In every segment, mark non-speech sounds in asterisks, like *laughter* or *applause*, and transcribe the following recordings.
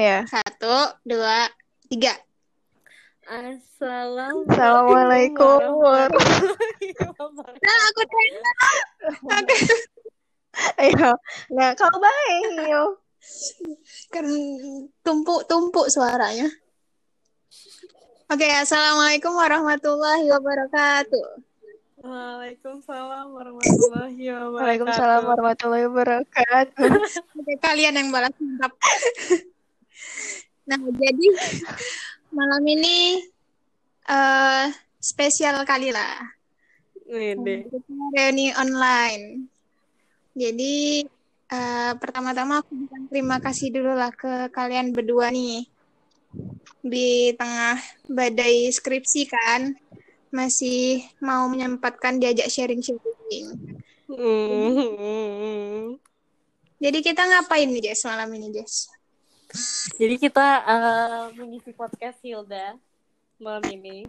Ya. Satu, dua, tiga. Assalamualaikum Assalamualaikum warahmatullahi wabarakatuh. Nah, aku tanya. Aku Ayo. Nah, kalau baik, yo. kan tumpuk-tumpuk suaranya. Oke, assalamualaikum warahmatullahi wabarakatuh. Waalaikumsalam warahmatullahi wabarakatuh. Waalaikumsalam warahmatullahi wabarakatuh. Oke, kalian yang balas mantap. Nah, jadi malam ini eh spesial kali lah. Wede. Kita reuni online. Jadi eh, pertama-tama aku bilang terima kasih dulu lah ke kalian berdua nih. Di tengah badai skripsi kan, masih mau menyempatkan diajak sharing-sharing. Hmm. Jadi kita ngapain nih Jess malam ini Jess? Jadi kita eh, mengisi podcast Hilda malam ini. *laughs*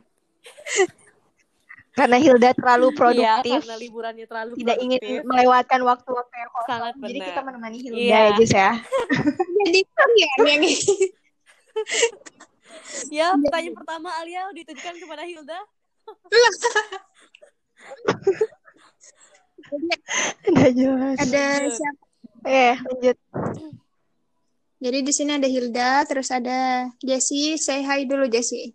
Karena Hilda terlalu Iya, produktif, karena liburannya terlalu tidak ingin produktif. melewatkan waktu-waktu yang kosong. Sangat Jadi benar. kita menemani Hilda Iya. ya, Jess ya. *laughs* Jadi kalian yang *laughs* Ya, pertanyaan pertama Alia ditujukan kepada Hilda. Udah jelas. ada siapa? Eh, lanjut. Jadi di sini ada Hilda, terus ada Jessie. Say hi dulu Jessie.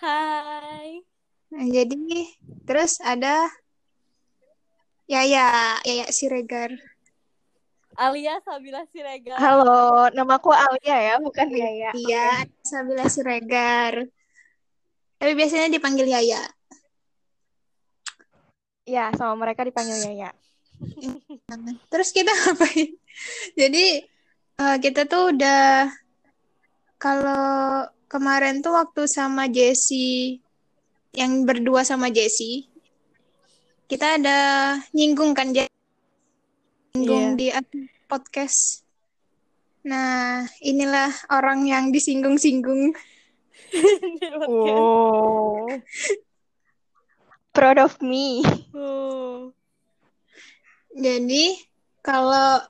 Hai. Nah, jadi terus ada Yaya, Yaya Siregar. Alia Sabila Siregar. Halo, namaku Alia ya, bukan Yaya. Iya, Sabila Siregar. Tapi biasanya dipanggil Yaya. Ya, sama mereka dipanggil Yaya. Terus kita *laughs* ngapain? Jadi eh, kita tuh udah kalau kemarin tuh waktu sama Jessie yang berdua sama Jessie kita ada nyinggung kan Je- nyinggung di podcast. Nah, inilah orang yang disinggung-singgung. *laughs* Oh. Proud of me. Oh. Jadi kalau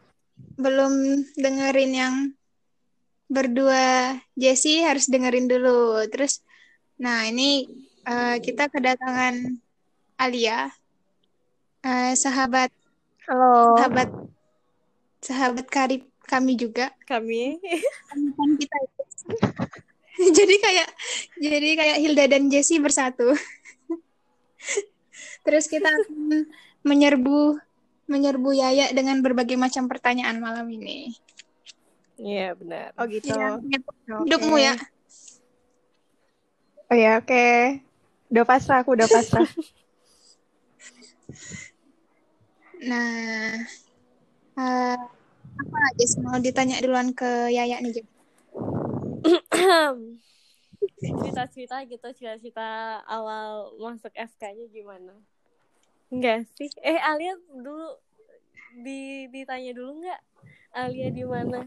belum dengerin yang berdua Jessie harus dengerin dulu. Terus, nah ini eh, kita kedatangan Alia, eh, sahabat Halo. sahabat sahabat karib kami juga. Kami. Kan kita itu. *laughs* jadi kayak jadi kayak Hilda dan Jessie bersatu. *laughs* Terus kita akan menyerbu menyerbu Yaya dengan berbagai macam pertanyaan malam ini. Iya, benar. Oh gitu. Ya, Oke. hidupmu ya. Oh ya, oke. Udah pasrah, aku udah pasrah. *laughs* Nah, eh, apa Jess mau ditanya duluan ke Yaya nih, Jess? *coughs* Cerita-cerita gitu, cerita-cerita awal masuk FK-nya gimana? Enggak sih? Eh, Alia dulu di ditanya dulu nggak? Alia di mana?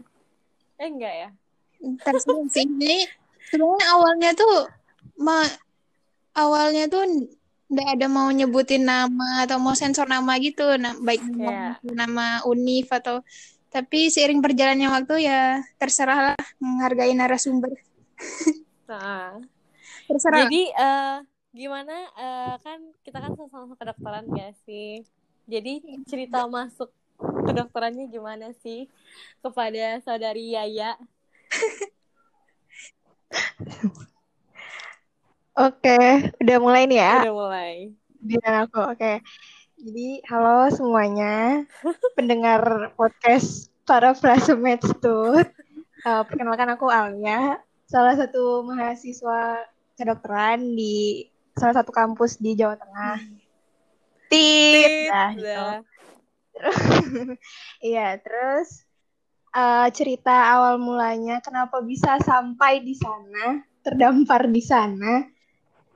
Eh, enggak ya? Terserah sih. Jadi sebenarnya awalnya tuh ma awalnya tuh nggak ada mau nyebutin nama atau mau sensor nama gitu, nah, baik nama, nama univ atau tapi seiring berjalannya waktu ya terserahlah menghargai narasumber. Nah, Terserah. jadi eh, gimana? Eh, kan kita kan sama-sama kedokteran gak sih? Jadi cerita masuk kedokterannya gimana sih kepada saudari Yaya? *laughs* Oke, udah mulai nih ya. Udah mulai. Biar aku, oke. Jadi, halo semuanya, *laughs* pendengar podcast para Prasemed Tooth. Eh, perkenalkan aku Alia, salah satu mahasiswa kedokteran di salah satu kampus di Jawa Tengah. Tit, nah, gitu. *laughs* Iya, terus eh, cerita awal mulanya kenapa bisa sampai di sana, terdampar di sana.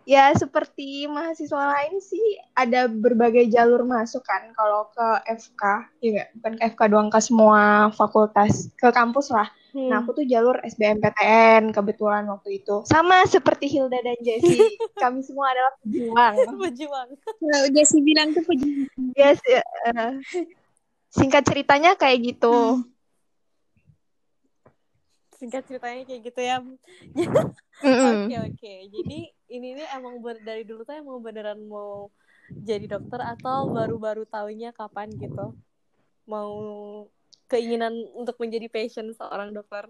Ya, seperti mahasiswa lain sih ada berbagai jalur masuk kan kalau ke FK, ya nggak? bukan ke FK doang ke semua fakultas, ke kampus lah. Hmm. Nah, aku tuh jalur SBMPTN kebetulan waktu itu. Sama seperti Hilda dan Jessie, *laughs* kami semua adalah pejuang. *laughs* Berjuang. Kalau Jessie bilang tuh puji. Yes, eh, singkat ceritanya kayak gitu. Hmm. Singkat ceritanya kayak gitu ya. Oke oke. Jadi ini nih emang ber- dari dulu tuh emang beneran mau jadi dokter atau baru-baru taunya kapan gitu? Mau keinginan untuk menjadi passion seorang dokter?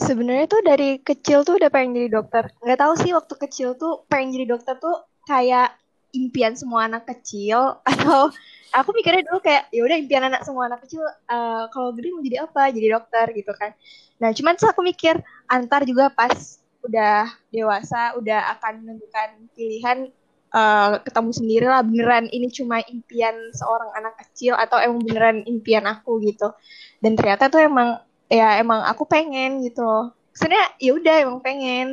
Sebenarnya tuh dari kecil tuh udah pengen jadi dokter. Nggak tahu sih waktu kecil tuh pengen jadi dokter tuh kayak impian semua anak kecil *laughs* atau aku mikirnya dulu kayak ya udah impian anak semua anak kecil eh, kalau gede mau jadi apa? Jadi dokter gitu kan. Nah, cuman terus aku mikir antar juga pas udah dewasa udah akan menentukan pilihan eh, ketemu sendiri lah beneran ini cuma impian seorang anak kecil atau emang beneran impian aku gitu. Dan ternyata tuh emang ya emang aku pengen gitu. Sebenarnya ya udah emang pengen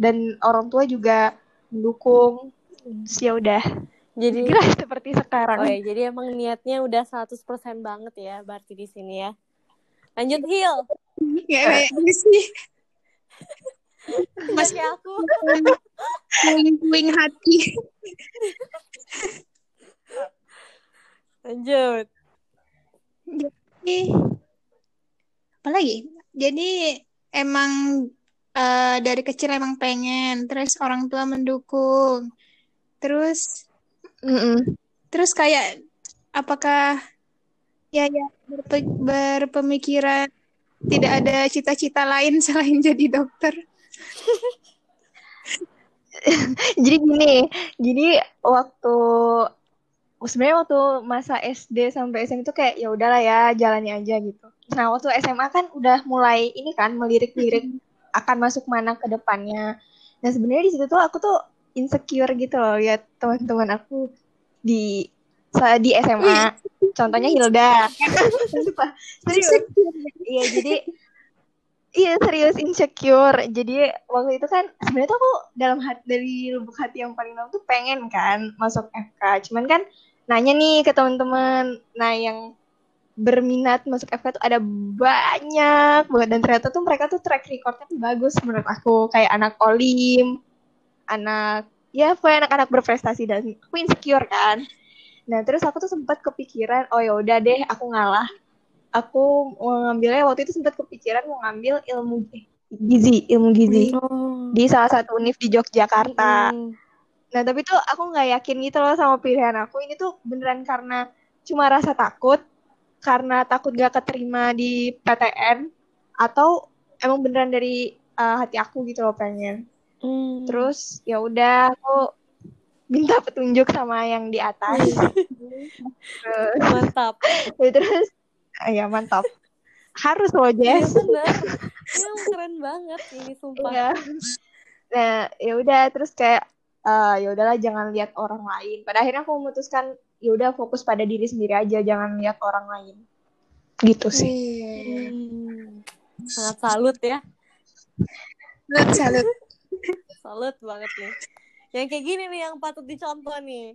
dan orang tua juga mendukung. Ya udah. jadi *laughs* Kira seperti sekarang. oh ya jadi emang niatnya udah 100% banget ya berarti di sini ya lanjut Hil Kayak ini sih. *laughs* Mas kayak aku Puing-puing hati. lanjut Jadi, apa lagi? Jadi emang eh, dari kecil emang pengen, terus orang tua mendukung, terus Mm-mm. terus kayak apakah ya ya berpe- berpemikiran tidak ada cita-cita lain *laughs* selain jadi dokter? *laughs* Jadi gini, jadi waktu sebenarnya waktu masa SD sampai SMP itu kayak ya udahlah ya jalani aja gitu. Nah waktu SMA kan udah mulai ini kan melirik-lirik akan masuk mana ke depannya. Nah sebenarnya di situ tuh aku tuh insecure gitu loh lihat teman-teman aku di di SMA. Contohnya Hilda. *laughs* Sumpah, serius. Iya jadi Iya serius insecure. Jadi waktu itu kan sebenarnya tuh aku dalam hati dari lubuk hati yang paling dalam tuh pengen kan masuk FK. Cuman kan nanya nih ke teman-teman, nah yang berminat masuk FK tuh ada banyak banget dan ternyata tuh mereka tuh track recordnya tuh bagus menurut aku kayak anak olim, anak ya pokoknya anak-anak berprestasi dan aku insecure kan. Nah terus aku tuh sempat kepikiran, oh ya udah deh aku ngalah aku mau ngambilnya waktu itu sempat kepikiran mau ngambil ilmu gizi, ilmu gizi oh. di salah satu univ di Yogyakarta. Hmm. Nah, tapi tuh aku nggak yakin gitu loh sama pilihan aku. Ini tuh beneran karena cuma rasa takut, karena takut gak keterima di PTN, atau emang beneran dari uh, hati aku gitu loh pengen. Hmm. Terus ya udah aku minta petunjuk sama yang di atas. *laughs* Terus, mantap terus ya mantap. Harus loh Iya Jess. Ini emang keren banget ini sumpah Iya. Nah, ya udah terus kayak eh, ya udahlah jangan lihat orang lain. Pada akhirnya aku memutuskan ya udah fokus pada diri sendiri aja, jangan lihat orang lain. Gitu sih. Hmm. sangat salut ya Salut, salut. Salut banget nih. Yang kayak gini nih yang patut dicontoh nih.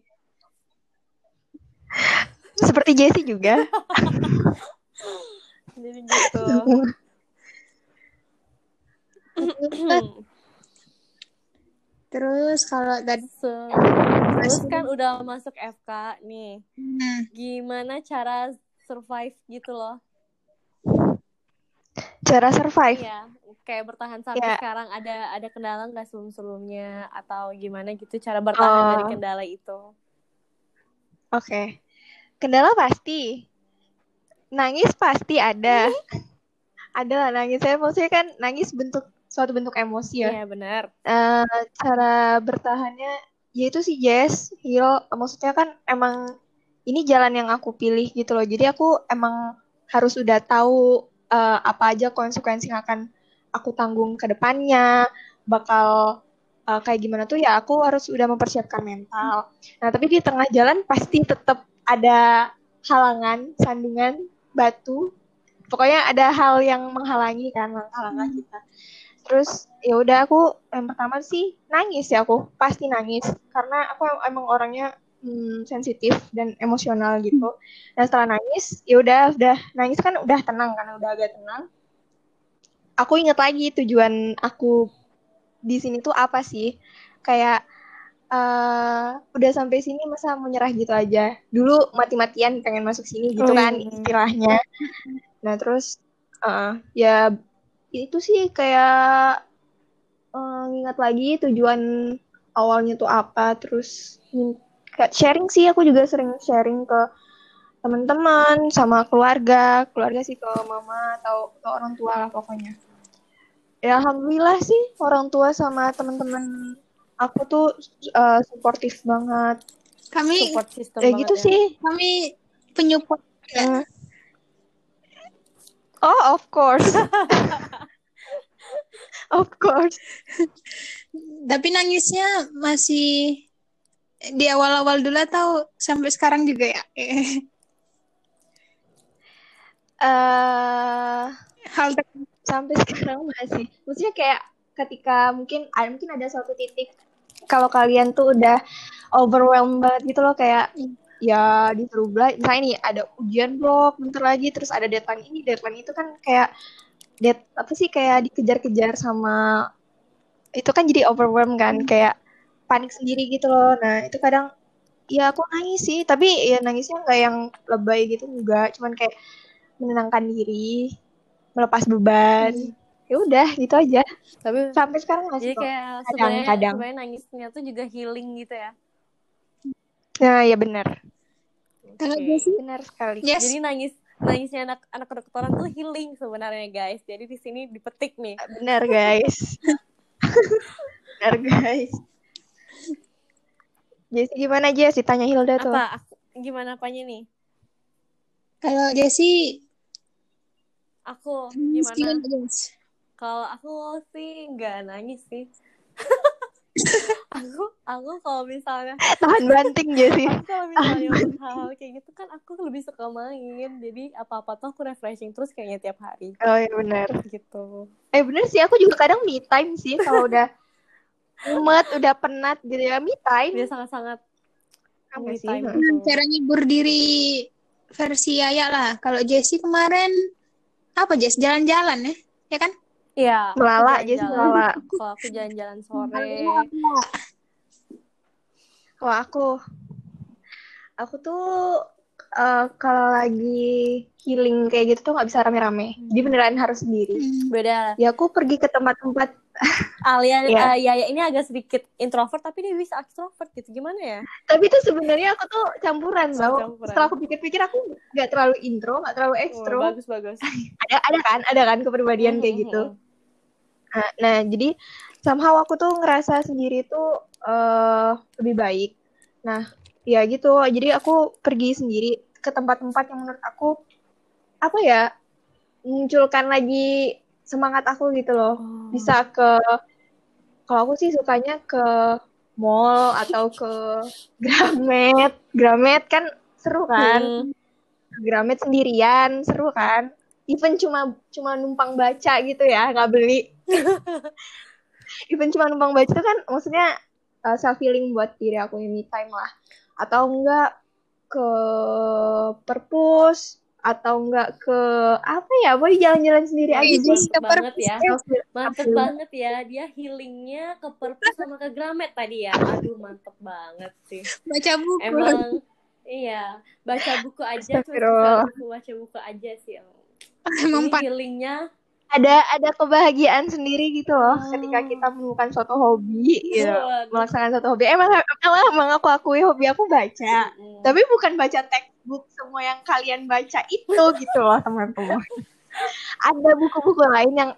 Seperti Jessie juga. *laughs* jadi gitu. *clears throat* Terus kalau tadi terus kan udah masuk FK nih. Hmm, gimana cara survive gitu loh Cara survive. iya kayak bertahan sampai Ya. sekarang ada ada kendala nggak sebelum sebelumnya atau gimana gitu cara bertahan dari Oh. kendala itu Oke. Kendala pasti. Nangis pasti ada. *laughs* ada lah nangis. Saya maksudnya kan nangis bentuk suatu bentuk emosi ya. iya benar Eh, cara bertahannya yaitu si Jess, Hil, maksudnya kan emang ini jalan yang aku pilih gitu loh. Jadi aku emang harus udah tahu eh, apa aja konsekuensi yang akan aku tanggung ke depannya, bakal eh, kayak gimana tuh ya aku harus udah mempersiapkan mental. Nah, tapi di tengah jalan pasti tetap ada halangan, sandungan, batu. Pokoknya ada hal yang menghalangi kan, menghalangi kita. Terus ya udah aku yang pertama sih nangis ya aku pasti nangis karena aku em- emang orangnya hmm, sensitif dan emosional gitu. Nah setelah nangis ya udah udah nangis kan udah tenang kan udah agak tenang. Aku inget lagi tujuan aku di sini tuh apa sih? Kayak eh udah sampai sini masa mau nyerah gitu aja. Dulu mati-matian pengen masuk sini gitu Oh, kan iya. istilahnya. Nah terus Uh, ya itu sih kayak uh, ngingat lagi tujuan awalnya tuh apa terus kayak sharing sih aku juga sering sharing ke teman-teman sama keluarga. Keluarga sih ke mama atau ke orang tua lah pokoknya. Ya alhamdulillah sih orang tua sama teman-teman aku tuh uh, suportif banget. Kami support system ya gitu ya. sih. Kami penyupport ya. Oh of course. *laughs* Of course. Tapi nangisnya masih di awal-awal dulu atau sampai sekarang juga ya? eh Hal sampai sekarang masih. Maksudnya kayak ketika mungkin ada mungkin ada suatu titik kalau kalian tuh udah overwhelmed banget gitu loh kayak ya disuruh belajar misalnya nih ada ujian blok bentar lagi terus ada deadline ini deadline itu kan kayak dead apa sih kayak dikejar-kejar sama itu kan jadi overwhelmed kan kayak panik sendiri gitu loh. Nah itu kadang ya aku nangis sih. Tapi ya nangisnya nggak yang lebay gitu enggak cuman kayak menenangkan diri melepas beban. Ya udah gitu aja. Tapi sampai sekarang masih jadi kok kayak Kadang- sebenarnya kadang. sebenarnya nangisnya tuh juga healing gitu ya. Nah ya benar. Kalau Oke. gue sih, benar sekali. yes. jadi nangis nangisnya anak anak kedokteran tuh healing sebenarnya guys. Jadi di sini dipetik nih. Benar guys. *laughs* Benar guys Jessy gimana Jess ditanya Hilda tuh. Apa? Gimana apanya nih? Kalau Jesse aku nangis gimana? Kalau aku sih nggak nangis sih. *laughs* Aku aku kalau misalnya tahan banting Jessy aku kalau misalnya hal-hal kayak gitu kan aku lebih suka main. Jadi apa apa tuh aku refreshing terus kayaknya tiap hari. Oh iya benar. Gitu. Eh bener sih. Aku juga kadang me time sih kalau udah mumet udah penat gitu ya me time dia sangat sangat Apa me sih? time Hmm. Cara ngibur diri versi Yaya lah. Kalau Jesse kemarin apa Jess? Jalan-jalan ya? Ya kan? Iya. Melala, Jess, jalan-jalan. melala. Kalau aku jalan-jalan sore. Kalau aku, aku tuh eh, kalau lagi healing kayak gitu tuh nggak bisa rame-rame. Dia beneran harus sendiri. Hmm. Beda. Ya aku pergi ke tempat-tempat. *laughs* Alia, Iya. eh, Yaya ini agak sedikit introvert tapi dia bisa extrovert gitu. Gimana ya? Tapi itu sebenarnya aku tuh campuran Oh, tau. campuran. Setelah aku pikir-pikir aku nggak terlalu intro, nggak terlalu Oh, ekstro. bagus bagus. *laughs* ada ada kan, ada kan kepribadian kayak Mhm, gitu. mhm. Nah, nah, jadi somehow aku tuh ngerasa sendiri tuh eh lebih baik. Nah, ya gitu. Jadi aku pergi sendiri ke tempat-tempat yang menurut aku apa ya munculkan lagi semangat aku gitu loh. Oh. Bisa ke kalau aku sih sukanya ke mall atau ke *laughs* Gramet. Gramet kan seru kan? Hmm. Gramet sendirian seru kan? Even cuma cuma numpang baca gitu ya, nggak beli. *laughs* Even cuma numpang baca itu kan maksudnya self healing buat diri aku me time lah. Atau enggak ke perpus atau enggak ke apa ya? Boleh jalan-jalan sendiri aja Ih, sih. ke banget ya. Mantep banget ya. Dia healingnya ke perpus sama ke Gramet tadi ya. Aduh, mantep banget sih. Baca buku. Emang iya, baca buku aja buku baca buku aja sih. Emang healingnya Ada ada kebahagiaan sendiri gitu loh Oh. ketika kita menemukan suatu hobi gitu. Melaksanakan suatu hobi. Emang emang, emang aku akui hobi aku baca. Mm. Tapi bukan baca textbook semua yang kalian baca itu gitu loh teman-teman. Ada buku-buku lain yang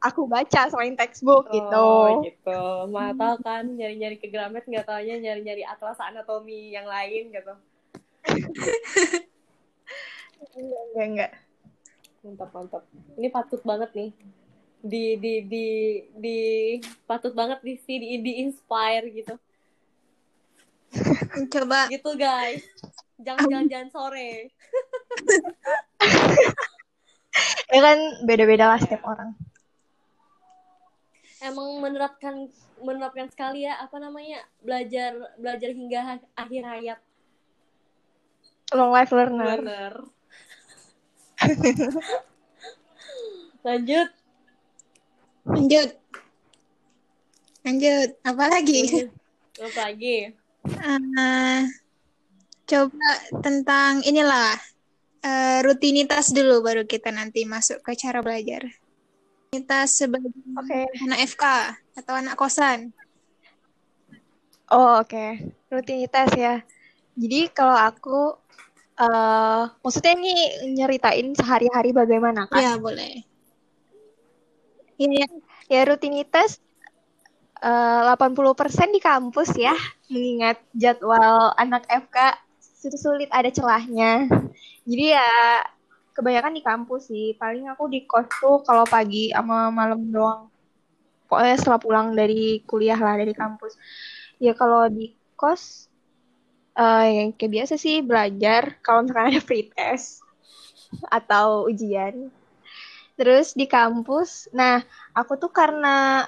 aku baca selain textbook gitu. Oh, gitu. Mana tahu kan nyari-nyari ke Gramet nggak taunya nyari-nyari atlas anatomi yang lain gitu. Enggak, enggak, enggak. Mantap, mantap. Ini patut banget nih. Di di di di patut banget di sih di, di inspire gitu. Coba Gitu guys. Jangan jalan-jalan sore. *laughs* Ya kan beda-beda lah setiap orang. Emang menerapkan menerapkan sekali ya apa namanya belajar belajar hingga akhir hayat. Long life learner. Bener. *laughs* Lanjut. lanjut. Lanjut. Apa lagi? Apa lagi? Eh, *laughs* coba tentang inilah uh, rutinitas dulu baru kita nanti masuk ke cara belajar. Rutinitas sebagai okay. anak FK atau anak kosan. Oh, oke. Okay. Rutinitas ya. Jadi kalau aku uh, maksudnya ini nyeritain sehari-hari bagaimana kan? Iya, boleh. Iya, ya. ya rutinitas eh, uh, 80% di kampus ya, mengingat jadwal anak FK sulit ada celahnya. Jadi ya kebanyakan di kampus sih. Paling aku di kos tuh kalau pagi sama malam doang. Pokoknya setelah pulang dari kuliah lah dari kampus ya kalau di kos uh, yang kayak biasa sih belajar kalau misalkan ada free test atau ujian terus di kampus nah aku tuh karena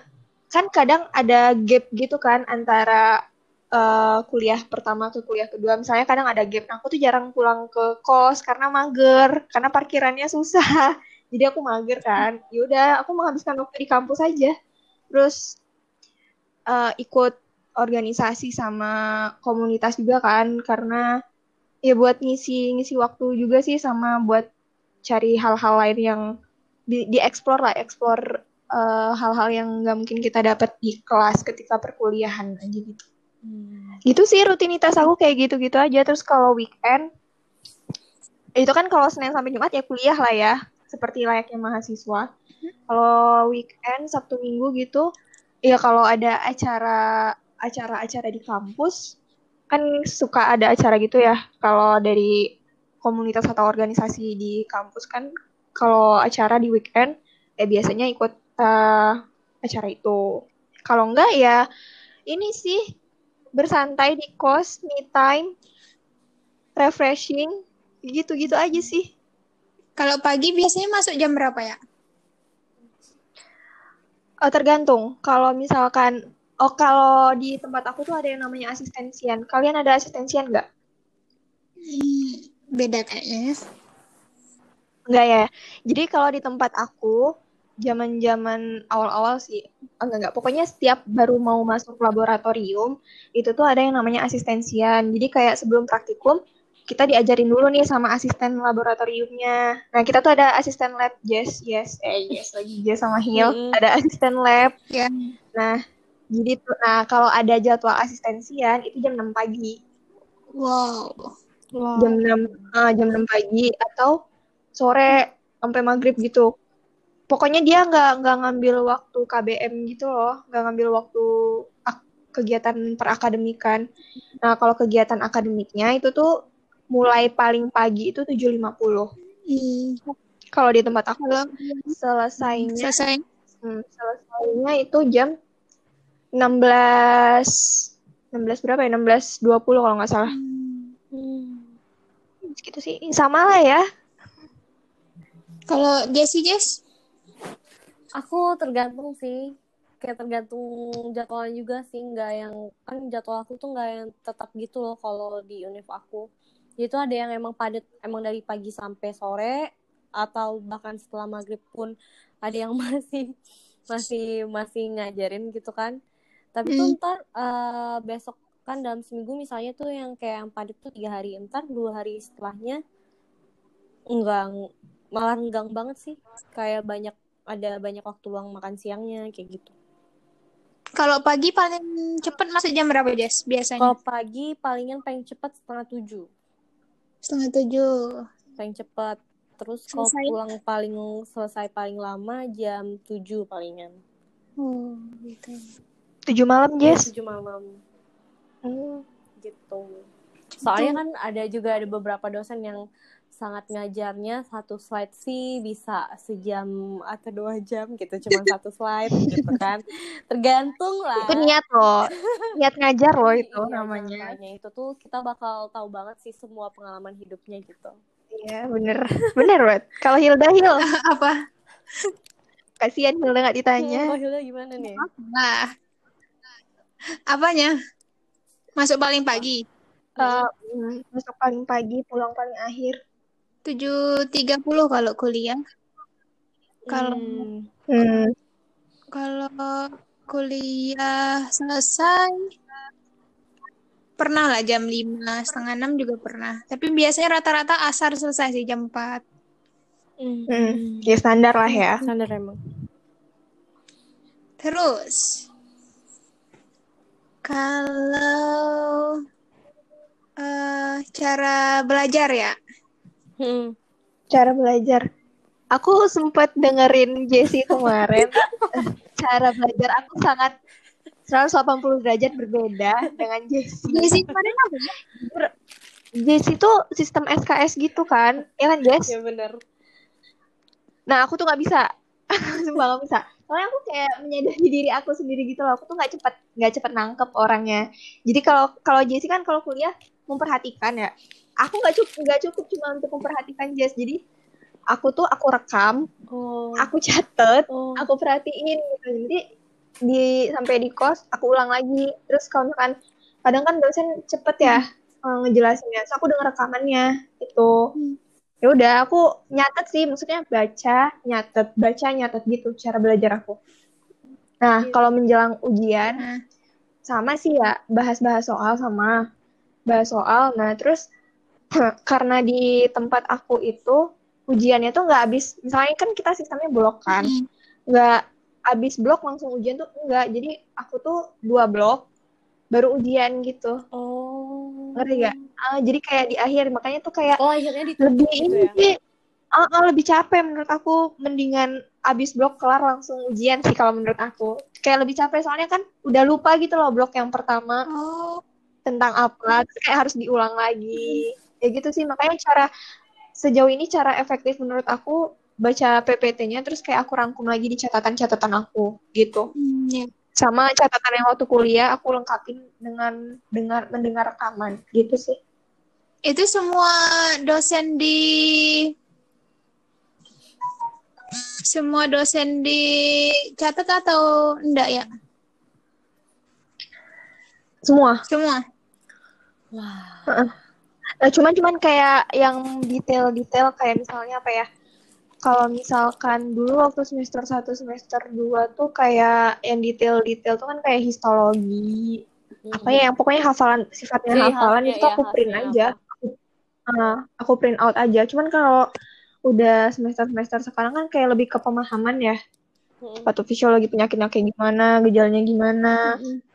kan kadang ada gap gitu kan antara uh, kuliah pertama ke kuliah kedua. Misalnya kadang ada gap nah, aku tuh jarang pulang ke kos karena mager karena parkirannya susah. *laughs* Jadi aku mager kan. Yaudah aku menghabiskan waktu di kampus aja. Terus uh, ikut organisasi sama komunitas juga kan karena ya buat ngisi ngisi waktu juga sih sama buat cari hal-hal lain yang di, di explore lah explore uh, hal-hal yang nggak mungkin kita dapat di kelas ketika perkuliahan aja gitu hmm. gitu sih rutinitas aku kayak gitu-gitu aja. Terus kalau weekend itu kan kalau senin sampai jumat ya kuliah lah ya. Seperti layaknya mahasiswa. Hmm. kalau weekend sabtu minggu gitu ya kalau ada acara acara-acara di kampus kan suka ada acara gitu ya. Kalau dari komunitas atau organisasi di kampus kan kalau acara di weekend eh biasanya ikut uh, acara itu. Kalau enggak ya ini sih bersantai di kos me time refreshing gitu-gitu aja sih kalau pagi biasanya masuk jam berapa ya oh, tergantung kalau misalkan Oh, kalau di tempat aku tuh ada yang namanya asistensian. Kalian ada asistensian nggak? Hmm, beda kayaknya. Enggak ya. Jadi kalau di tempat aku, zaman-zaman awal-awal sih, enggak enggak. Pokoknya setiap baru mau masuk laboratorium, itu tuh ada yang namanya asistensian. Jadi kayak sebelum praktikum, kita diajarin dulu nih sama asisten laboratoriumnya. Nah, kita tuh ada asisten lab, yes, yes, eh yes lagi yes sama Hill, mm -hmm. ada asisten lab. Yeah. Nah, jadi nah kalau ada jadwal asistensian itu jam 6 pagi. Wow. wow. Jam 6 uh, jam 6 pagi atau sore sampai maghrib gitu. Pokoknya dia nggak nggak ngambil waktu KBM gitu loh, nggak ngambil waktu kegiatan perakademikan. Nah, kalau kegiatan akademiknya itu tuh mulai paling pagi itu 7.50. Hmm. Kalau di tempat aku selesainya selesai hmm, selesainya itu jam 16 16 berapa ya? 16 20 kalau nggak salah. Hmm. Gitu sih. Sama lah ya. Kalau Jessie Jess? Aku tergantung sih. Kayak tergantung jadwalnya juga sih. Nggak yang kan jadwal aku tuh nggak yang tetap gitu loh kalau di univ aku. Itu ada yang emang padat emang dari pagi sampai sore atau bahkan setelah maghrib pun ada yang *laughs* masih masih masih ngajarin gitu kan tapi hmm. tuh ntar uh, besok kan dalam seminggu misalnya tuh yang kayak yang padat tuh tiga hari ntar dua hari setelahnya enggak malah enggang banget sih kayak banyak ada banyak waktu luang makan siangnya kayak gitu. Kalau pagi paling cepet masuk jam berapa Jess biasanya? Kalau pagi palingan paling cepet setengah tujuh. Setengah tujuh. Paling cepet. Terus kalau pulang paling selesai paling lama jam tujuh palingan oh gitu. Tujuh malam, Jess? Tujuh malam. Hmm. Gitu. Soalnya kan ada juga ada beberapa dosen yang sangat ngajarnya satu slide sih bisa sejam atau dua jam gitu cuma satu slide gitu kan. Tergantung lah. Itu niat loh. Niat ngajar loh itu iya, namanya. itu tuh kita bakal tahu banget sih semua pengalaman hidupnya gitu. Iya bener. Bener banget kalau Hilda Hil? *laughs* Apa? Kasihan Hilda nggak ditanya. Oh, Hilda gimana nih? Nah Apanya? Masuk paling pagi? Uh, masuk paling pagi, pulang paling akhir. Tujuh tiga puluh kalau kuliah. Kalau hmm. kalau kuliah selesai pernah lah jam 5, setengah 6 juga pernah. Tapi biasanya rata-rata asar selesai sih jam 4. Hmm, ya standar lah ya. Standar emang. Terus, kalau eh cara belajar ya, Hmm. Cara belajar. Aku sempat dengerin Jessie kemarin. *laughs* Cara belajar aku sangat 180 derajat berbeda dengan Jessie. Jessie kemarin apa ya? Jessie tuh sistem SKS gitu kan? Ya kan, Jess? Ya bener. Nah, aku tuh nggak bisa. *laughs* Sumpah nggak bisa. Soalnya aku kayak menyadari diri aku sendiri gitu loh. Aku tuh nggak cepet nggak cepet nangkep orangnya. Jadi kalau kalau Jessie kan kalau kuliah memperhatikan ya. Aku nggak cukup nggak cukup cuma untuk memperhatikan Jess. Jadi aku tuh aku rekam, Oh. aku catet, Oh. aku perhatiin gitu. Jadi di sampai di kos aku ulang lagi. Terus kalau misalkan kadang kan dosen cepet ya eh, ngejelasinnya. So aku denger rekamannya itu. Hmm. Ya udah aku nyatet sih, maksudnya baca, nyatet, baca, nyatet gitu cara belajar aku. Nah, kalau menjelang ujian Nah, sama sih ya, bahas-bahas soal sama bahas soal. Nah, terus *clears throat* karena di tempat aku itu ujiannya tuh nggak habis, misalnya kan kita sistemnya blok kan, nggak habis blok langsung ujian tuh enggak. Jadi aku tuh dua blok baru ujian gitu. Oh. Ngerti gak? Ah, jadi kayak di akhir makanya tuh kayak Oh, akhirnya ditutup lebih gitu ini ya. ah, ah, lebih capek menurut aku mendingan abis blok kelar langsung ujian sih kalau menurut aku kayak lebih capek soalnya kan udah lupa gitu loh blok yang pertama oh, tentang apa terus kayak harus diulang lagi ya gitu sih makanya cara sejauh ini cara efektif menurut aku baca PPT-nya terus kayak aku rangkum lagi di catatan-catatan aku gitu mm, ya. sama catatan yang waktu kuliah aku lengkapin dengan dengar mendengar rekaman gitu sih Itu semua dosen di semua dosen dicatat atau enggak ya? Semua Semua. Wah. Nah, cuman cuman kayak yang detail-detail kayak misalnya apa ya? Kalau misalkan dulu waktu semester 1 semester 2 tuh kayak yang detail-detail tuh kan kayak histologi. Apa ya yang pokoknya hafalan sifatnya Iya, hafalan iya, itu iya, aku print hafalan aja. Aku, ah, aku print out aja. Cuman kalau udah semester-semester sekarang kan kayak lebih ke pemahaman ya. Mm. Patofisiologi penyakitnya kayak gimana, gejalanya gimana. Mm-mm.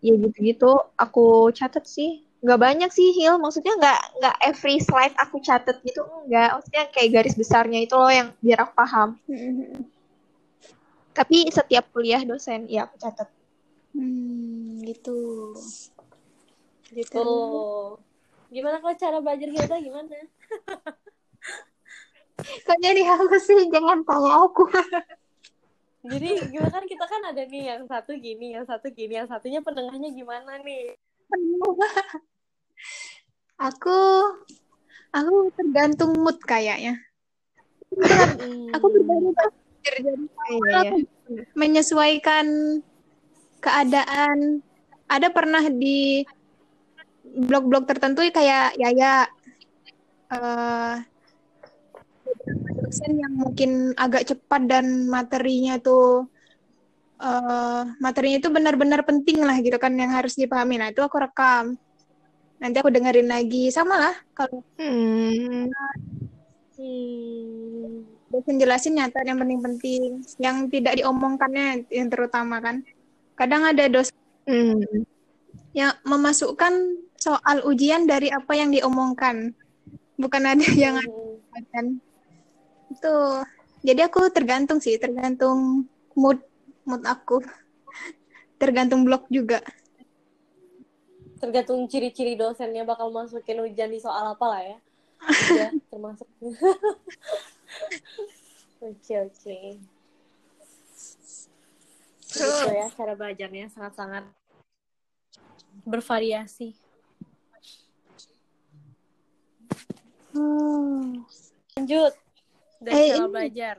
Ya gitu-gitu aku catat sih. Nggak banyak sih, Hil. Maksudnya nggak nggak every slide aku catat gitu. Enggak. Maksudnya kayak garis besarnya itu loh yang biar aku paham. Mm-mm. Tapi setiap kuliah dosen, ya aku catat. Hmm, gitu. Gitu. Gimana kalau cara belajar Hilda gimana? Kok jadi aku sih? Jangan tanya aku. *laughs* Jadi gimana kan kita kan ada nih yang satu gini, yang satu gini, yang satunya pendengarnya gimana nih? *laughs* aku aku tergantung mood kayaknya. Hmm. Aku jadi Iya, iya. menyesuaikan keadaan. Ada pernah di blog-blog tertentu kayak Yaya eh dosen yang mungkin agak cepat dan materinya tuh eh materinya itu benar-benar penting lah gitu kan yang harus dipahami. Nah, itu aku rekam. Nanti aku dengerin lagi. Sama lah kalau Hmm. Hmm. dosen jelasin nyata yang penting-penting, yang tidak diomongkannya yang terutama kan. Kadang ada dosen Hmm. yang memasukkan soal ujian dari apa yang diomongkan. Bukan ada yang Hmm. kan. Itu. Jadi aku tergantung sih, tergantung mood mood aku. Tergantung blog juga. Tergantung ciri-ciri dosennya bakal masukin ujian di soal apa lah ya. Udah *laughs* termasuk. Oke, oke. Gitu ya cara belajarnya sangat-sangat bervariasi. Lanjut. Dari Eh, cara ini- belajar.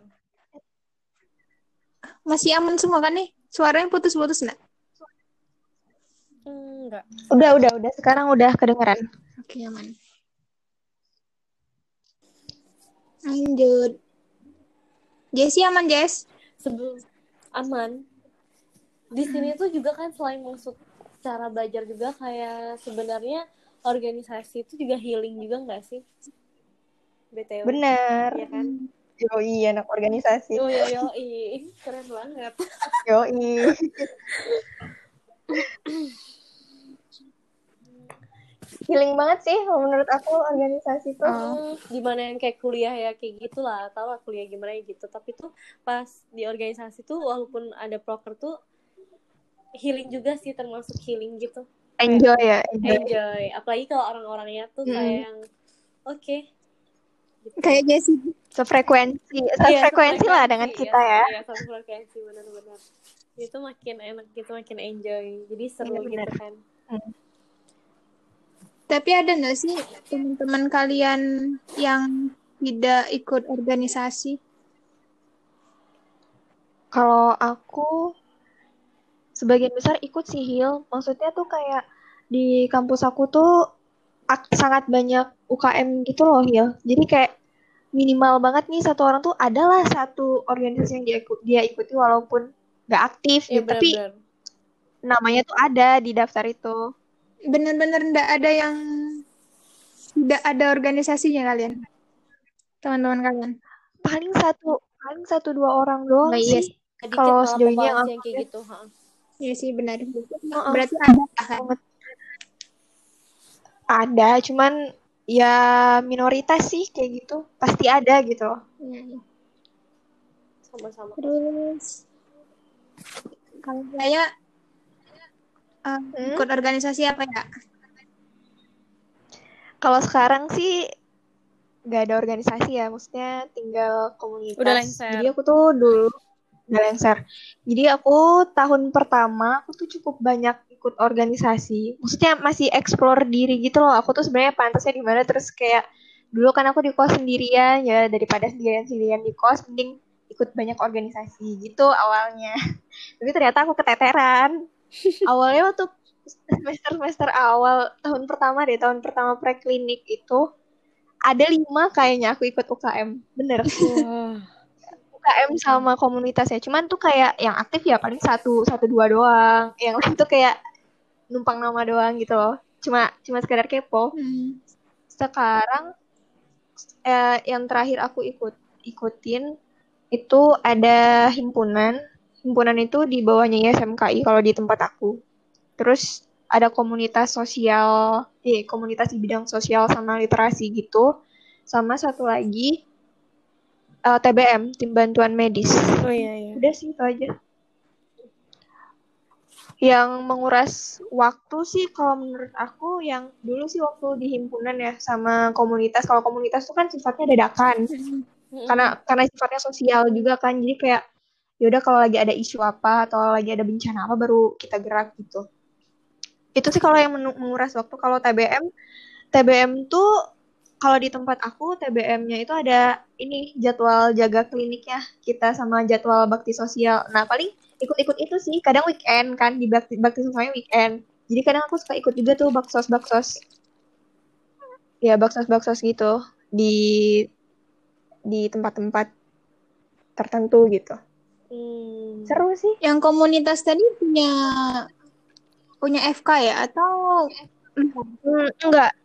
Masih aman semua kan nih? Suaranya putus-putus enggak? Hmm, enggak. Udah, udah, udah. Sekarang udah kedengeran. Oke, aman. Lanjut. Jessie aman, Jess? sebelum aman di sini tuh juga kan selain masuk cara belajar juga kayak sebenarnya organisasi itu juga healing juga nggak sih BTW bener ya kan Yoi, anak organisasi. Oh iya, yoi. Keren banget. *laughs* Yoi. healing banget sih menurut aku organisasi tuh. Uh, gimana yang kayak kuliah ya kayak gitulah, tau lah kuliah gimana ya gitu. Tapi tuh pas di organisasi tuh walaupun ada proker tuh healing juga sih termasuk healing gitu. Enjoy ya, enjoy. enjoy. Apalagi kalau orang-orangnya tuh hmm. kayak yang oke. Okay, gitu. Kayak Jessie. Sefrekuensi, iya, sefrekuensi lah dengan iya, kita ya. Iya, sefrekuensi benar-benar. Itu makin enak gitu, makin enjoy. Jadi seru gitu kan. Hmm. Tapi ada nggak sih teman-teman kalian yang tidak ikut organisasi? Kalau aku sebagian besar ikut sih Hil. Maksudnya tuh kayak di kampus aku tuh sangat banyak UKM gitu loh Hil. Jadi kayak minimal banget nih satu orang tuh adalah satu organisasi yang dia, ikut, dia ikuti walaupun nggak aktif ya, gitu. Tapi namanya tuh ada di daftar itu. Bener-bener ndak ada yang tidak ada organisasinya kalian? Teman-teman kalian? Paling satu paling satu dua orang doang nah, iya sih. kalau sejauh ini yang kayak gitu ha. Iya sih benar. Berarti ada kan ada cuman ya minoritas sih kayak gitu pasti ada gitu iya. sama-sama terus kalau saya Uh, hmm? Ikut organisasi apa ya? Kalau sekarang sih nggak ada organisasi ya, maksudnya tinggal komunitas. Udah lengser. Jadi aku tuh dulu udah lengser. Jadi aku tahun pertama aku tuh cukup banyak ikut organisasi. Maksudnya masih explore diri gitu loh. Aku tuh sebenarnya pantasnya di mana terus kayak dulu kan aku di kos sendirian ya daripada sendirian sendirian di kos mending ikut banyak organisasi gitu awalnya. *laughs* Tapi ternyata aku keteteran awalnya waktu semester semester awal tahun pertama deh tahun pertama preklinik itu ada lima kayaknya aku ikut UKM bener wow. UKM sama komunitasnya cuman tuh kayak yang aktif ya paling satu satu dua doang yang lain tuh kayak numpang nama doang gitu loh cuma cuma sekedar kepo hmm. sekarang eh, yang terakhir aku ikut ikutin itu ada himpunan himpunan itu di bawahnya ya SMKI kalau di tempat aku. Terus ada komunitas sosial, eh komunitas di bidang sosial sama literasi gitu. Sama satu lagi uh, eh, TBM, tim bantuan medis. Oh iya iya. Udah sih itu aja. Yang menguras waktu sih kalau menurut aku yang dulu sih waktu di himpunan ya sama komunitas. Kalau komunitas itu kan sifatnya dadakan. Karena karena sifatnya sosial juga kan. Jadi kayak ya udah kalau lagi ada isu apa atau lagi ada bencana apa baru kita gerak gitu itu sih kalau yang menguras waktu kalau TBM TBM tuh kalau di tempat aku TBM-nya itu ada ini jadwal jaga kliniknya kita sama jadwal bakti sosial nah paling ikut-ikut itu sih kadang weekend kan di bakti bakti weekend jadi kadang aku suka ikut juga tuh baksos baksos ya baksos baksos gitu di di tempat-tempat tertentu gitu Hmm. Seru sih. Yang komunitas tadi punya punya FK ya atau hmm, enggak?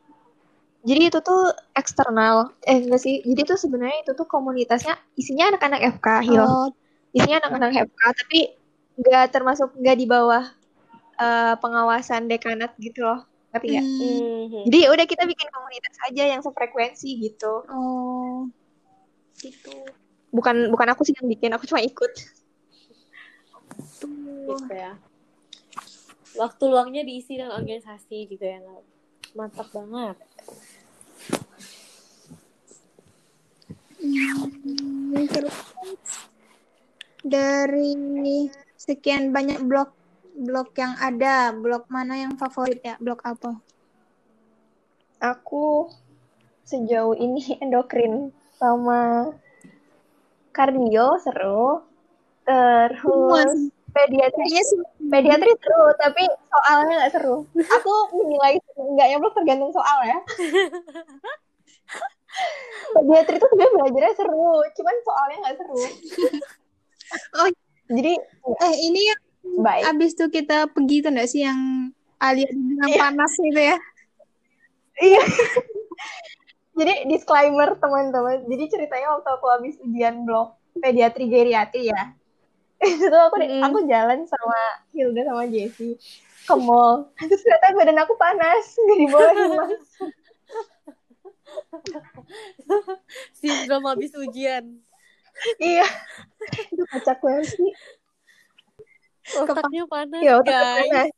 Jadi itu tuh eksternal. Eh enggak sih. Jadi itu sebenarnya itu tuh komunitasnya isinya anak-anak FK, Hil. Oh. Isinya anak-anak FK tapi enggak termasuk enggak di bawah uh, pengawasan dekanat gitu loh. Tapi ya. Hmm. Jadi udah kita bikin komunitas aja yang sefrekuensi gitu. Oh. Gitu. Bukan bukan aku sih yang bikin, aku cuma ikut gitu ya waktu luangnya diisi dengan organisasi gitu ya mantap banget dari sekian banyak blog blog yang ada. Blog mana yang favorit ya? Blog apa? Aku sejauh ini *laughs* endokrin sama kardio seru. Terus pediatri sih. pediatri seru tapi soalnya nggak seru. Aku menilai nggak ya tergantung soal ya. *laughs* Pediatri itu sebenarnya belajarnya seru cuman soalnya nggak seru. Oh jadi eh ini yang baik abis tuh kita pergi tuh nggak sih yang Alia dengan Iya. panas itu ya. Iya. *laughs* Jadi disclaimer teman-teman. Jadi ceritanya waktu aku habis ujian blok pediatri geriatri ya. *laughs* Itu tuh aku Mm. aku jalan sama Hilda sama Jessie ke mall. Terus ternyata badan aku panas, *laughs* nggak dibolehin masuk. Sindrom habis ujian. Iya. Itu kocak banget sih. Otaknya panas, Iya, otaknya guys. panas.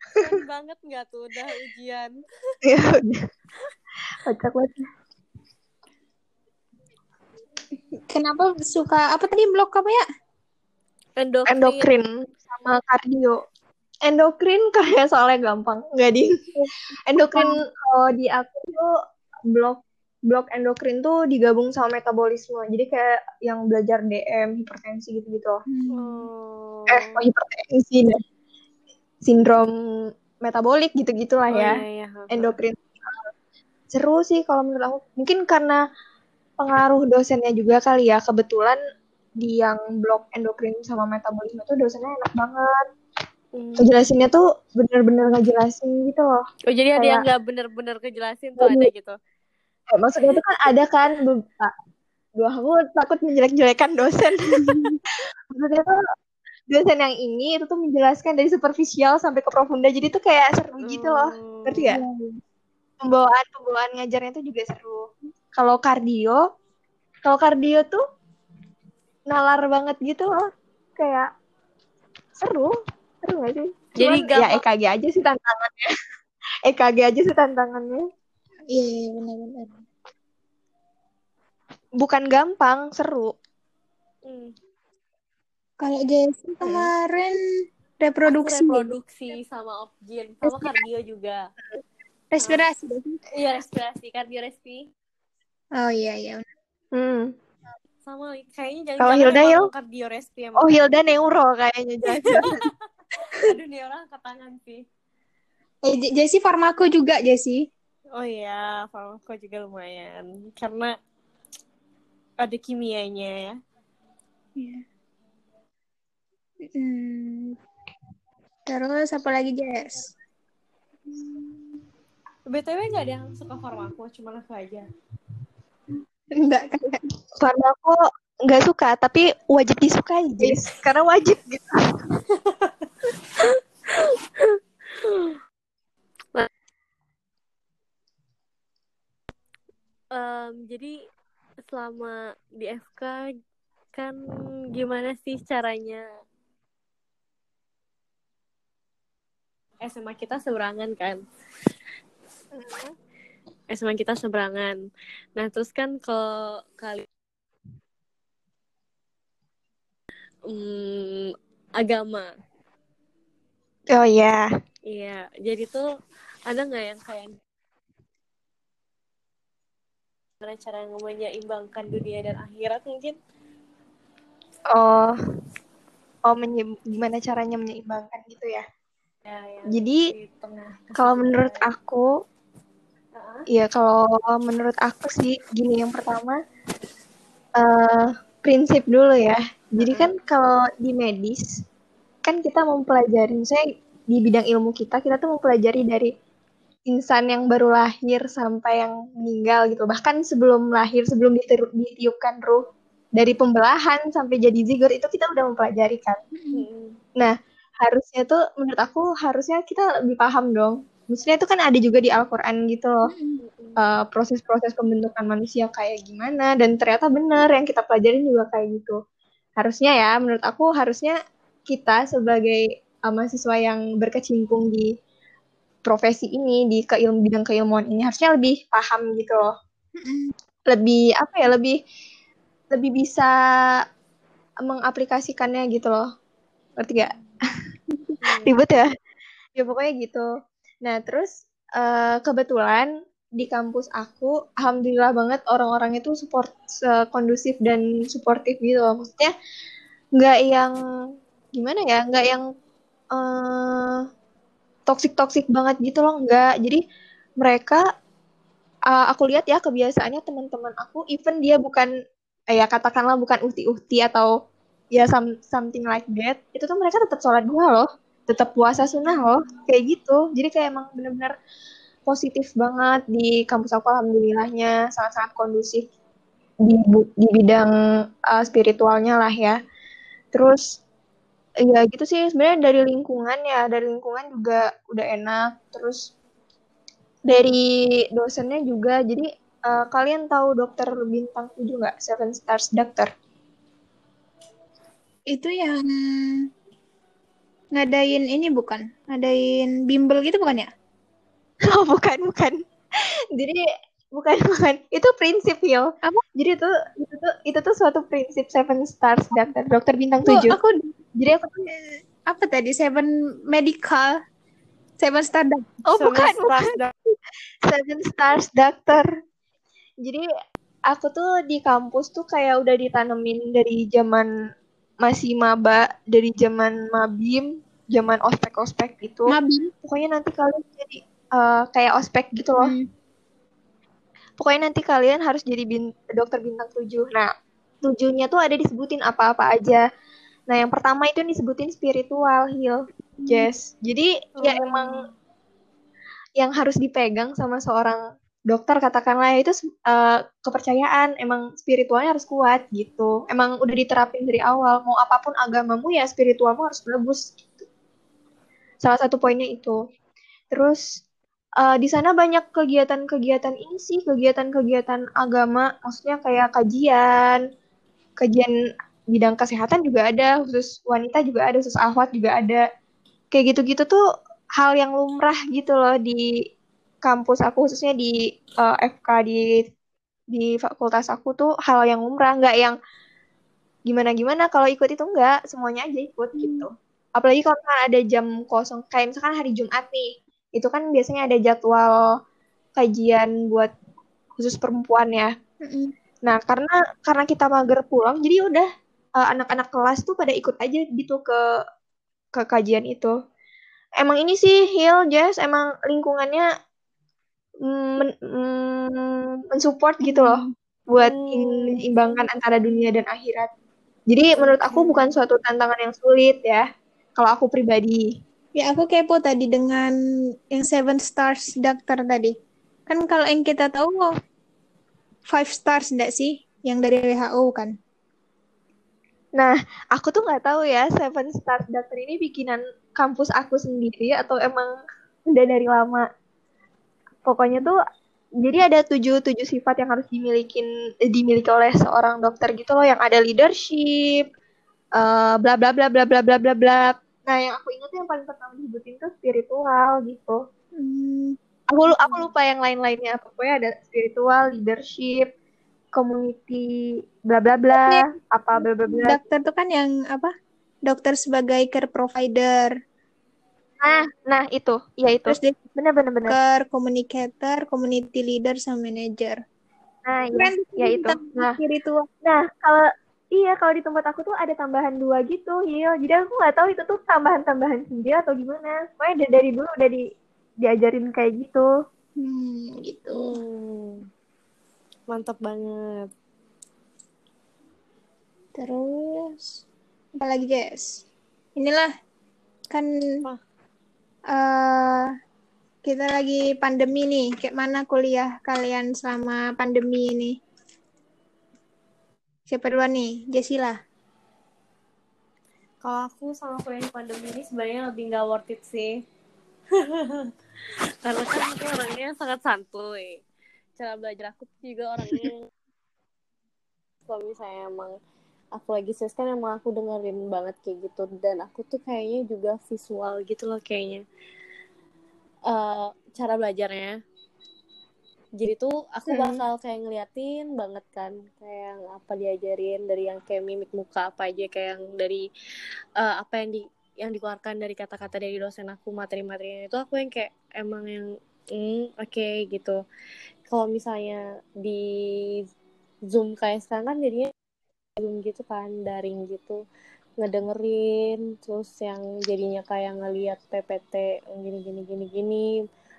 Keren banget nggak tuh udah ujian. *laughs* Iya udah. Kocak banget. Kenapa suka apa tadi blok apa ya? Endokrin. Endokrin sama kardio. Endokrin *laughs* karena soalnya gampang. Nggak di. Endokrin kalau di aku tuh blok blok endokrin tuh digabung sama metabolisme. Jadi kayak yang belajar DM, hipertensi gitu-gitu. Oh. Eh, kok hipertensi deh. Sindrom metabolik gitu-gitulah Oh, ya. iya, iya. Endokrin. Seru sih kalau menurut aku. Mungkin karena pengaruh dosennya juga kali ya. Kebetulan di yang blok endokrin sama metabolisme tuh dosennya enak banget. Hmm. Ngejelasinnya tuh bener-bener ngejelasin gitu loh. Oh jadi ada yang nggak bener-bener kejelasin tuh ada gitu. Eh, maksudnya tuh kan ada kan Duh, aku takut menjelek-jelekan dosen. *laughs* maksudnya tuh dosen yang ini itu tuh menjelaskan dari superficial sampai ke profunda. Jadi tuh kayak seru gitu loh. Oh. Ngerti gak? Pembawaan pembawaan ngajarnya tuh juga seru. Kalau kardio, kalau kardio tuh nalar banget gitu loh. Kayak seru, seru gak sih? Jadi ya gampang- EKG aja sih tantangannya. *laughs* EKG aja sih tantangannya. Iya, iya, benar-benar. Bukan gampang, seru. Hmm. Kalau Jessie kemarin reproduksi, Aku reproduksi sama objin sama kardio juga. respirasi. Iya respirasi, kardio respi. Oh iya iya. Hmm. Sama kayaknya jangan Kalau Hilda, Hil? kardio respi emang. Oh Hilda neuro kayaknya jelas. *laughs* Aduh nih orang angkat tangan sih. Eh, J- Jessie farmako juga Jessie. Oh iya, farmako juga lumayan. Karena ada kimianya ya. Hmm. Terus apa lagi Jess? BTW gak ada yang suka farmako, cuma aku aja. Enggak Karena aku nggak suka, tapi wajib disukai, Jess. *laughs* Karena wajib gitu. *laughs* Em, jadi selama di FK kan gimana sih caranya? SMA kita seberangan kan? SMA kita seberangan. Nah terus kan kalau kali Hmm, agama. Oh iya. iya jadi tuh ada nggak yang kayak gimana cara menyeimbangkan dunia dan akhirat mungkin Oh. Oh, menye- gimana caranya menyeimbangkan gitu ya? ya, yang Jadi kalau menurut aku, Heeh. ya kalau menurut aku sih gini yang pertama eh prinsip dulu ya. Jadi kan kalau di medis kan kita mempelajari, misalnya di bidang ilmu kita, kita tuh mempelajari dari insan yang baru lahir sampai yang meninggal gitu. Bahkan sebelum lahir, sebelum ditiupkan ruh dari pembelahan sampai jadi zigot itu kita udah mempelajari kan. Mm-mm. Harusnya tuh menurut aku harusnya kita lebih paham dong. Maksudnya itu kan ada juga di Al-Qur'an gitu loh. Eh, proses-proses pembentukan manusia kayak gimana dan ternyata benar yang kita pelajarin juga kayak gitu. Harusnya ya, menurut aku harusnya kita sebagai eh, mahasiswa yang berkecimpung di profesi ini di keilmu bidang keilmuan ini harusnya lebih paham gitu loh. Lebih apa ya, lebih lebih bisa mengaplikasikannya gitu loh. Ngerti gak? *laughs* Ribet ya? Ya pokoknya gitu. Nah, terus eh, kebetulan di kampus aku, alhamdulillah banget orang-orang itu support eh, kondusif dan suportif gitu loh. Maksudnya nggak yang gimana ya, nggak yang eh toksik-toksik banget gitu loh, nggak. Jadi mereka eh, aku lihat ya kebiasaannya teman-teman aku, even dia bukan eh, ya katakanlah bukan uhti-uhti atau ya some- something like that, itu tuh mereka tetap sholat dua loh, tetap puasa sunnah loh kayak gitu. Jadi kayak emang bener-bener positif banget di kampus aku alhamdulillahnya. Sangat-sangat kondusif di di bidang uh, spiritualnya lah ya. Terus ya gitu sih. Sebenarnya dari lingkungan ya. Dari lingkungan juga udah enak. Terus dari dosennya juga. Jadi uh, kalian tahu dokter bintang tujuh nggak? Seven Stars Doctor itu yang ngadain ini bukan? Ngadain bimbel gitu bukan ya? *laughs* Oh, bukan, bukan. *laughs* Jadi bukan bukan. Itu prinsip. Apa? Jadi itu itu tuh itu tuh suatu prinsip seven stars dokter dokter bintang Oh, tujuh. aku Jadi aku tuh apa tadi seven medical seven star doc- oh Seven bukan Stars bukan *laughs* seven stars dokter. Jadi aku tuh di kampus tuh kayak udah ditanemin dari zaman masih maba, dari zaman mabim, zaman ospek-ospek gitu. mabim Pokoknya nanti kalian jadi eh, kayak ospek gitu loh. Hmm. Pokoknya nanti kalian harus jadi bin- dokter bintang 7. Nah, tujuhnya tuh ada disebutin apa-apa aja. Nah, yang pertama itu disebutin spiritual heal. Yes. Jadi ya Oh. emang yang harus dipegang sama seorang dokter katakanlah itu eh, kepercayaan emang spiritualnya harus kuat gitu. Emang udah diterapin dari awal. Mau apa pun agamamu ya spiritualmu harus menebus gitu. Salah satu poinnya itu. Terus eh, di sana banyak kegiatan-kegiatan ini sih, kegiatan-kegiatan agama, maksudnya kayak kajian, kajian bidang kesehatan juga ada, khusus wanita juga ada, khusus ahwat juga ada. Kayak gitu-gitu tuh hal yang lumrah gitu loh di kampus aku, khususnya di eh, FK di di fakultas aku tuh hal yang lumrah, nggak yang gimana-gimana kalau ikut itu enggak, semuanya aja ikut gitu. Apalagi kalau misalkan ada jam kosong, kayak misalkan hari Jumat nih, itu kan biasanya ada jadwal kajian buat khusus perempuan ya. Mm-mm. Nah, karena karena kita mager pulang, jadi udah eh, anak-anak kelas tuh pada ikut aja gitu ke ke kajian itu. Emang ini sih Hill Jazz emang lingkungannya mm, men, mm, mensupport gitu loh buat Hmm. menyeimbangkan antara dunia dan akhirat. Jadi menurut aku bukan suatu tantangan yang sulit ya. Kalau aku pribadi. Ya aku kepo tadi dengan yang seven stars doctor tadi. Kan kalau yang kita tahu five stars enggak sih? Yang dari WHO kan? Nah, aku tuh nggak tahu ya Seven Stars Doctor ini bikinan kampus aku sendiri atau emang udah dari lama. Pokoknya tuh jadi ada tujuh tujuh sifat yang harus dimiliki dimiliki oleh seorang dokter gitu loh yang ada leadership, eh, bla bla bla bla bla bla bla bla. Nah, yang aku ingat yang paling pertama disebutin tuh spiritual gitu. Hmm, Aku aku lupa yang lain-lainnya. Pokoknya ada spiritual, leadership, community, bla bla bla, apa bla bla bla. dokter tuh kan yang apa? Dokter sebagai care provider, Nah, nah itu, ya itu. terus dia Bener bener bener. dokter, communicator, community leader, sama manager. Nah, ya, Keren ya itu. Nah, spiritual. nah kalau iya kalau di tempat aku tuh ada tambahan dua gitu, Hil. Jadi aku nggak tahu itu tuh tambahan-tambahan sendiri atau gimana. Pokoknya dari, dari dulu udah di, diajarin kayak gitu. Hmm, gitu. Hmm. Mantap banget. Terus apa lagi, Jess? Inilah kan Apa? eh kita lagi pandemi nih. Kayak mana kuliah kalian selama pandemi ini? Siapa duluan nih? Jesila. Kalau aku sama kuliah di pandemi ini sebenarnya lebih nggak worth it sih. *laughs* Karena kan aku orangnya sangat santuy. Cara belajar aku juga orangnya *laughs* kalau misalnya emang aku lagi serius kan emang aku dengerin banget kayak gitu. Dan aku tuh kayaknya juga visual gitu loh kayaknya. Eh, cara belajarnya. Jadi tuh aku bakal kayak ngeliatin banget kan kayak yang apa diajarin dari yang kayak mimik muka apa aja kayak yang dari eh, apa yang di yang dikeluarkan dari kata-kata dari dosen aku materi-materinya itu aku yang kayak emang yang mm, oke gitu kalau misalnya di zoom kayak sekarang kan jadinya zoom gitu kan daring gitu. Ngedengerin terus yang jadinya kayak ngeliat PPT gini gini gini gini.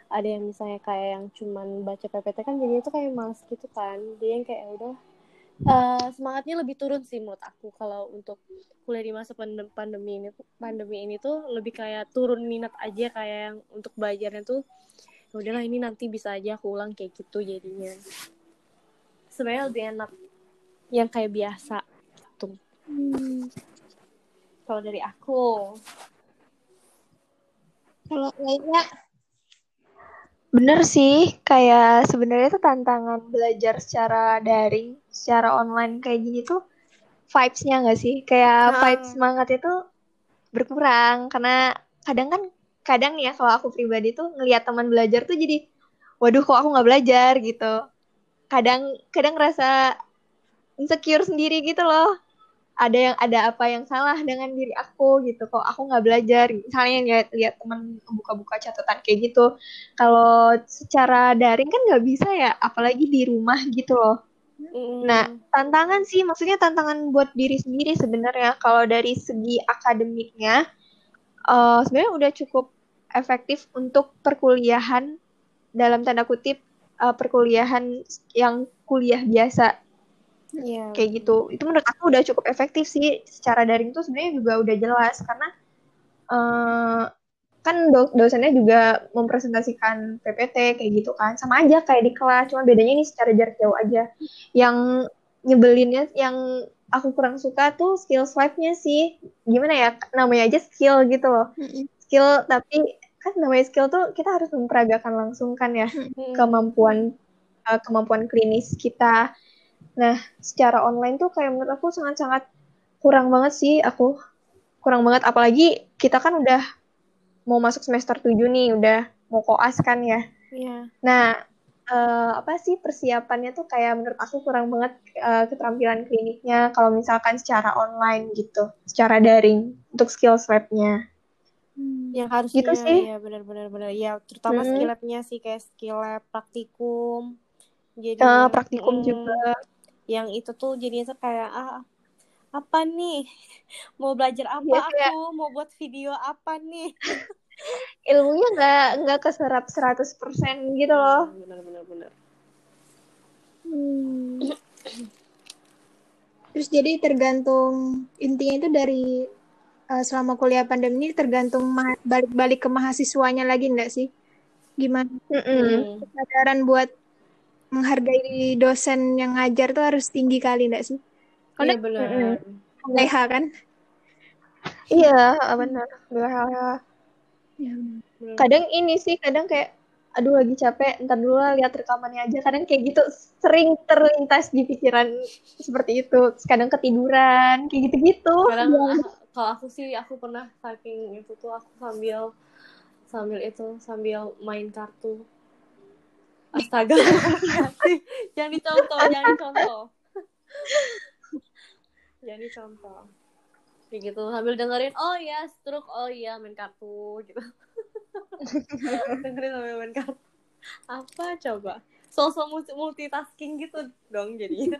Ada yang misalnya kayak yang cuman baca PPT kan jadinya tuh kayak males gitu kan. Dia yang kayak "Ya udah. Uh, semangatnya lebih turun sih menurut aku kalau untuk kuliah di masa pandem pandemi ini pandemi ini tuh lebih kayak turun minat aja kayak yang untuk belajarnya tuh udahlah ini nanti bisa aja aku ulang kayak gitu jadinya sebenarnya lebih enak yang kayak biasa gitu hmm. kalau dari aku kalau kayaknya Bener sih, kayak sebenarnya tuh tantangan belajar secara daring, secara online kayak gini tuh vibes-nya nggak sih? Kayak nah. vibes semangat itu berkurang karena kadang kan kadang ya kalau aku pribadi tuh ngelihat teman belajar tuh jadi waduh kok aku nggak belajar? gitu. Kadang kadang ngerasa insecure sendiri gitu loh. Ada yang ada apa yang salah dengan diri aku gitu kok aku nggak belajar? Misalnya lihat lihat teman buka-buka catatan kayak gitu. Kalau secara daring kan nggak bisa ya apalagi di rumah gitu loh. Mm. nah tantangan sih maksudnya tantangan buat diri sendiri sebenarnya. Kalau dari segi akademiknya uh, sebenarnya udah cukup efektif untuk perkuliahan dalam tanda kutip uh, perkuliahan yang kuliah biasa. Yeah. kayak gitu. Itu menurut aku udah cukup efektif sih. Secara daring tuh sebenarnya juga udah jelas. Karena uh, kan do dosennya juga mempresentasikan PPT kayak gitu kan. Sama aja kayak di kelas. Cuma bedanya ini secara jarak jauh aja. Yang nyebelinnya yang aku kurang suka tuh skill slide-nya sih gimana ya namanya aja skill gitu loh skill tapi kan namanya skill tuh kita harus memperagakan langsung kan ya kemampuan uh, kemampuan klinis kita Nah, secara online tuh kayak menurut aku sangat-sangat kurang banget sih aku. Kurang banget apalagi kita kan udah mau masuk semester 7 nih, udah mau koas kan ya. Iya. Nah, uh, apa sih persiapannya tuh kayak menurut aku kurang banget uh, keterampilan kliniknya kalau misalkan secara online gitu, secara daring untuk skill lab-nya. Hmm. Yang harus gitu sih. Ya benar-benar benar. Ya, terutama hmm. skill lab-nya sih kayak skill lab praktikum. Jadi uh, praktikum hmm, juga yang itu tuh jadinya tuh kayak ah apa nih *laughs* mau belajar apa ya, aku kayak... mau buat video apa nih *laughs* ilmunya nggak nggak keserap 100% gitu loh benar benar benar hmm. terus jadi tergantung intinya itu dari uh, selama kuliah pandemi ini tergantung balik-balik ke mahasiswanya lagi enggak sih gimana mm -mm. kesadaran buat menghargai dosen yang ngajar tuh harus tinggi kali enggak sih? Iya benar. LH kan? Iya, benar. LH. Ya. Kadang ini sih, kadang kayak aduh lagi capek, ntar dulu lah lihat rekamannya aja. Kadang kayak gitu sering terlintas di pikiran seperti itu. Kadang ketiduran, kayak gitu-gitu. Kadang ya. kalau aku sih aku pernah saking itu tuh aku sambil sambil itu sambil main kartu Astaga. *laughs* jangan dicontoh, jangan dicontoh. *laughs* jangan dicontoh. Kayak gitu sambil dengerin, oh ya, stroke, oh iya main kartu gitu. *laughs* dengerin sambil main kartu. Apa coba? Sosok multitasking gitu dong jadi. *laughs*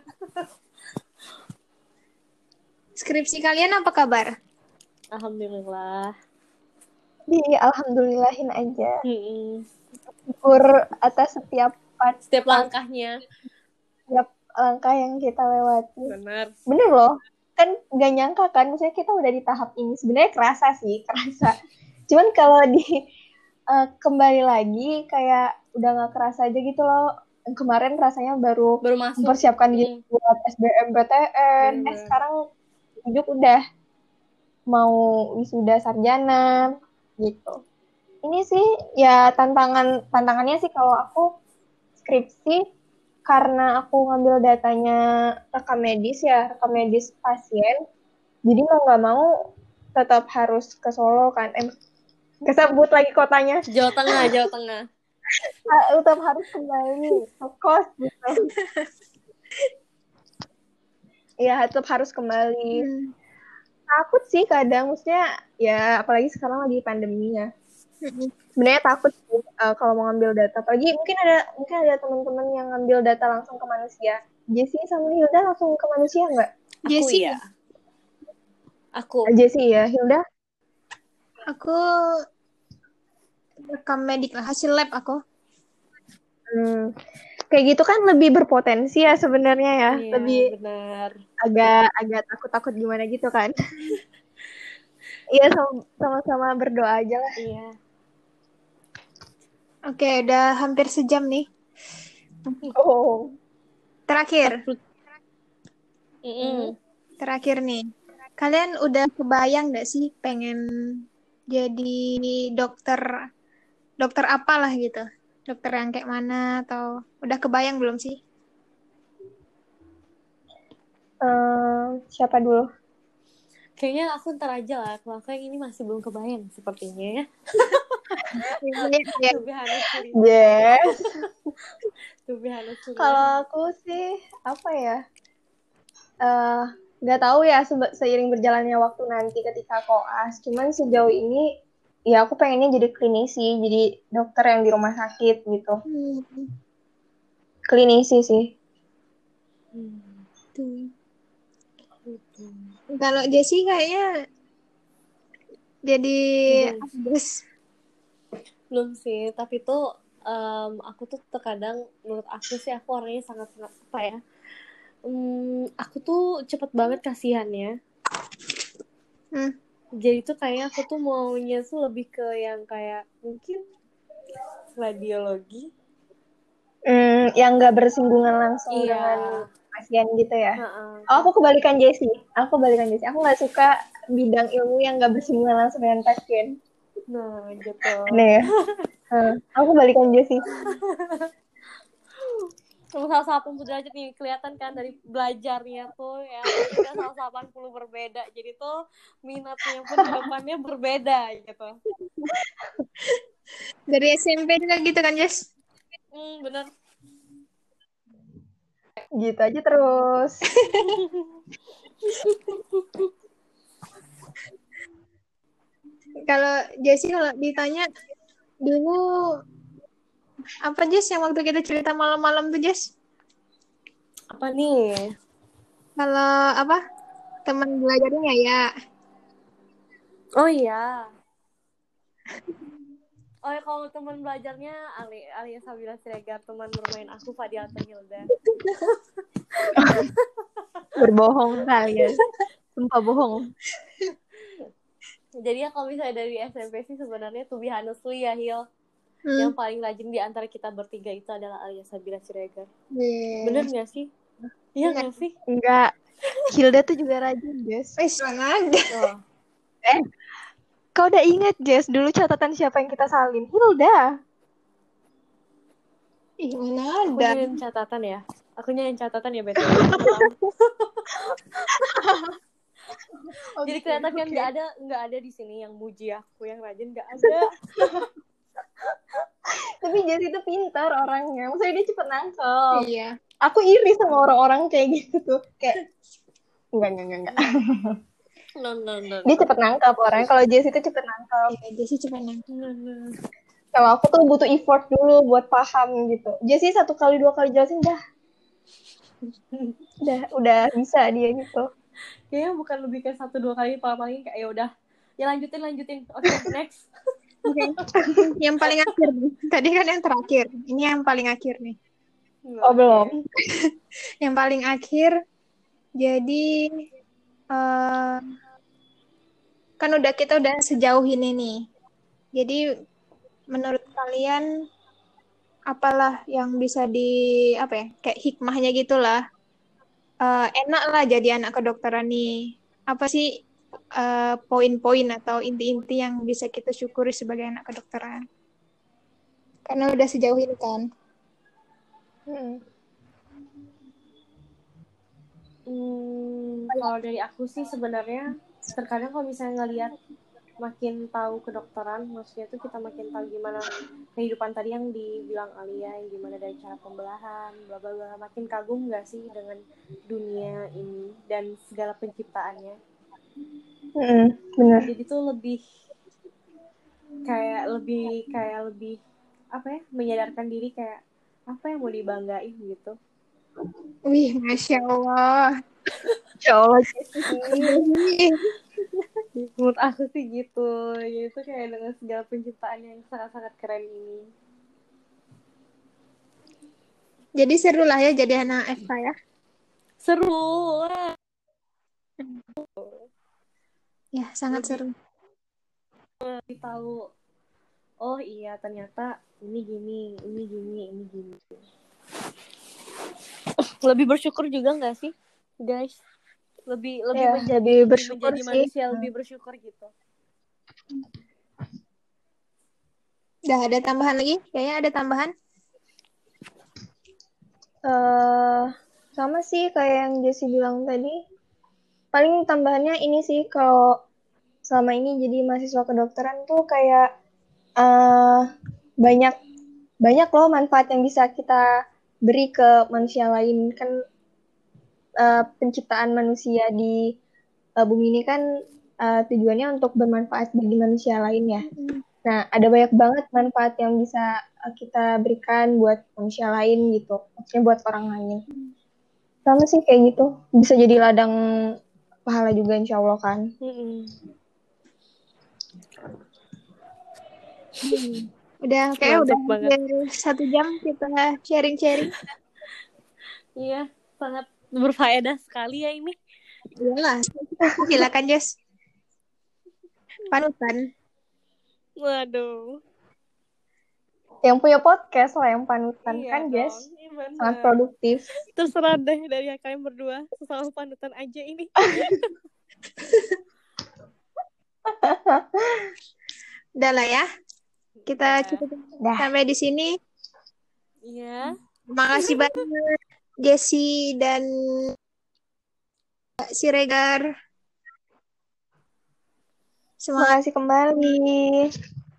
Skripsi kalian apa kabar? Alhamdulillah. Di alhamdulillahin aja. Hmm syukur atas setiap setiap langkahnya setiap langkah yang kita lewati benar bener loh kan gak nyangka kan misalnya kita udah di tahap ini. Sebenarnya kerasa sih kerasa. Cuman kalau di uh, kembali lagi kayak udah nggak kerasa aja gitu loh. Kemarin rasanya baru, baru masuk. mempersiapkan diri hmm. buat SBMPTN eh sekarang hidup udah mau wisuda sarjana gitu. Ini sih ya tantangan tantangannya sih kalau aku skripsi karena aku ngambil datanya rekam medis ya rekam medis pasien. Jadi mau nggak mau tetap harus ke Solo kan. Eh kesebut lagi kotanya. Jawa Tengah Jawa Tengah. *laughs* Tetap harus kembali. Ke kos gitu. Iya tetap harus kembali. Hmm. takut sih kadang. Maksudnya ya apalagi sekarang lagi pandemi ya sebenarnya takut sih uh, kalau mau ngambil data. Apalagi mungkin ada mungkin ada teman-teman yang ngambil data langsung ke manusia. Jessie sama Hilda langsung ke manusia nggak? Jessie ya aku. Uh, Jessie ya. Hilda? Aku rekam medik lah hasil lab aku. Hmm. kayak gitu kan lebih berpotensi ya sebenarnya ya. Iya, lebih benar. agak agak takut-takut gimana gitu kan. *laughs* Iya sama- sama-sama berdoa aja lah. Iya. Oke, udah hampir sejam nih. oh Terakhir, Mm-mm. terakhir nih. Kalian udah kebayang nggak sih pengen jadi dokter dokter apalah gitu? Dokter yang kayak mana atau udah kebayang belum sih? Eh, siapa dulu Kayaknya aku ntar aja lah. Kalau aku yang ini masih belum kebayang sepertinya ya. *laughs* Ya, honestly. yes. *laughs* Kalau aku sih apa ya? Eh nggak tahu ya seiring berjalannya waktu nanti ketika koas. Cuman sejauh ini ya aku pengennya jadi klinisi jadi dokter yang di rumah sakit gitu. Hmm, klinisi sih. Hmm, tuh. Kalau Jessie kayaknya jadi Hmm. Belum sih, tapi tuh em, aku tuh terkadang menurut aku sih aku orangnya sangat sangat apa ya? Hmm, aku tuh cepet banget kasihannya. Hmm. Jadi tuh kayaknya aku tuh maunya tuh lebih ke yang kayak mungkin radiologi. Hmm, yang nggak bersinggungan langsung Iya. dengan pasien gitu ya Heeh. oh aku kebalikan Jessie aku kebalikan Jessie aku nggak suka bidang ilmu yang nggak bersinggungan langsung dengan pasien Nah, gitu. aneh ya *laughs* Hmm, aku kebalikan Jessie Sama salah 80 derajat nih kelihatan kan dari belajarnya tuh ya kita salah 80 berbeda. Jadi tuh minatnya pun depannya berbeda gitu. Dari SMP juga gitu kan, Jess? Hmm, bener. gitu aja terus *laughs* Kalau Jessie kalau ditanya dulu apa Jess yang waktu kita cerita malam-malam tuh Jess? Apa nih? Kalau apa teman belajarnya ya? Oh iya. *laughs* Oh ya kalau teman belajarnya Ali Alia Sabila Siregar teman bermain aku Fadil Hilda. *laughs* berbohong kalian sumpah bohong *laughs* Jadi ya kalau misalnya dari SMP sih sebenarnya to be honestly ya Hil Hmm. yang paling rajin di antara kita bertiga itu adalah Alia Sabila Siregar. Yeah. Bener gak sih? Iya gak sih? enggak Hilda tuh juga rajin Jess Wih, semangat. Oh. kau udah inget Jess dulu catatan siapa yang kita salin Hilda Ih, mana Aku ada? nyariin catatan ya. Aku nyariin catatan ya betul. *laughs* Jadi kelihatan kan nggak ada nggak ada di sini yang muji aku yang rajin nggak ada. *laughs* tapi Jess itu pintar orangnya maksudnya dia cepet nangkep Iya. aku iri sama orang-orang kayak gitu tuh kayak enggak enggak enggak, enggak. No no no. dia cepet nangkep orangnya kalau Jess itu cepet nangkep Iya, Jessie cuma nangkep. no, no. kalau aku tuh butuh effort dulu buat paham gitu Jess sih satu kali dua kali jelasin dah udah udah bisa dia gitu Kayaknya bukan lebih ke satu dua kali paling kayak ya udah ya lanjutin lanjutin. Oke *laughs* next. Oke. yang paling akhir nih. Tadi kan yang terakhir. Ini yang paling akhir nih. oh belum *laughs* Yang paling akhir jadi eh kan udah kita udah sejauh ini nih. Jadi menurut kalian apalah yang bisa di apa ya kayak hikmahnya gitulah Eh enak lah jadi anak kedokteran nih. Apa sih eh, poin-poin atau inti-inti yang bisa kita syukuri sebagai anak kedokteran? Karena udah sejauh ini kan. Hmm. Hmm, kalau dari aku sih sebenarnya terkadang kalau misalnya ngelihat makin tahu kedokteran, maksudnya tuh kita makin tahu gimana kehidupan tadi yang dibilang Alia, yang gimana dari cara pembelahan, bla bla bla, makin kagum gak sih dengan dunia ini dan segala penciptaannya. Hmm, bener Jadi tuh lebih kayak lebih kayak lebih apa ya menyadarkan diri kayak apa yang mau dibanggain gitu. wih masya Allah. *laughs* Insya Allah menurut aku sih gitu jadi itu kayak dengan segala penciptaan yang sangat-sangat keren ini Jadi seru lah ya jadi anak FK ya. Seru. Ya, sangat seru. Lebih tahu. Oh iya, ternyata ini gini, ini gini, ini gini. Lebih bersyukur juga nggak sih, guys? Lebih lebih Ya, menjadi, lebih bersyukur menjadi sih. manusia lebih bersyukur gitu. Udah ada tambahan lagi? Kayaknya ada tambahan. eh sama sih kayak yang Jessie bilang tadi. Paling tambahannya ini sih kalau selama ini jadi mahasiswa kedokteran tuh kayak eh banyak banyak loh manfaat yang bisa kita beri ke manusia lain kan eh, penciptaan manusia di eh, bumi ini kan eh, tujuannya untuk bermanfaat bagi manusia lain ya. Nah, ada banyak banget manfaat yang bisa uh, kita berikan buat manusia lain gitu. Maksudnya buat orang lain. Sama sih kayak gitu. Bisa jadi ladang pahala juga insya Allah kan. Mm-mm. Udah kayak Mantap udah banget. satu jam kita sharing-sharing. Iya, sangat berfaedah sekali ya ini. Iyalah. Silakan Jess. Panutan. Waduh. Yang punya podcast lah yang panutan Iya kan, dong, Jess. iya bener. Sangat produktif. Terserah deh dari kalian berdua sesama panutan aja ini. *laughs* Udah lah ya. Kita Udah. cukup Dah. sampai di sini. Iya. Makasih banyak Jesse dan si Regar. Terima Semangat, kasih kembali.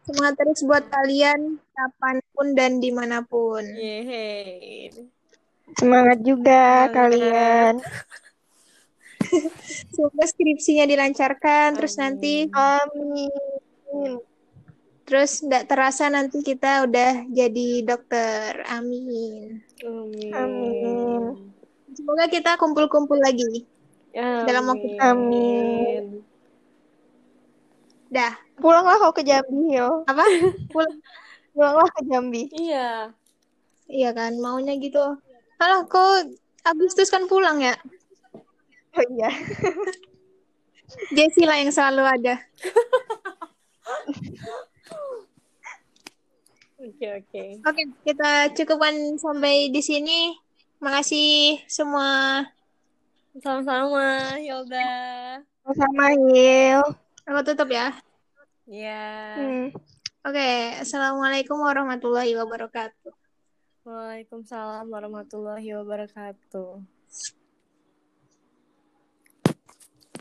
semangat terus buat kalian kapan pun dan di mana pun. Yeay. Semangat juga Semangat. kalian. *laughs* Semoga skripsinya dilancarkan. Terus Amin. nanti, Amin. terus nggak terasa nanti kita udah jadi dokter. Amin. Amin. Amin. Semoga kita kumpul-kumpul lagi. Amin. Dalam waktu- Amin. Dah. Pulanglah kau ke Jambi, yo. Apa? *laughs* Pul- Pulanglah ke Jambi. Iya. Iya kan, maunya gitu. Alah, kok Agustus kan pulang ya? Oh iya. *laughs* Jessie lah yang selalu ada. *laughs* Oke, oke. Oke, kita cukupkan sampai di sini. Makasih semua. Sama-sama, Yolda. Sama Hil. Aku tutup ya. Iya. Hmm. Oke, Assalamualaikum warahmatullahi wabarakatuh. Waalaikumsalam warahmatullahi wabarakatuh.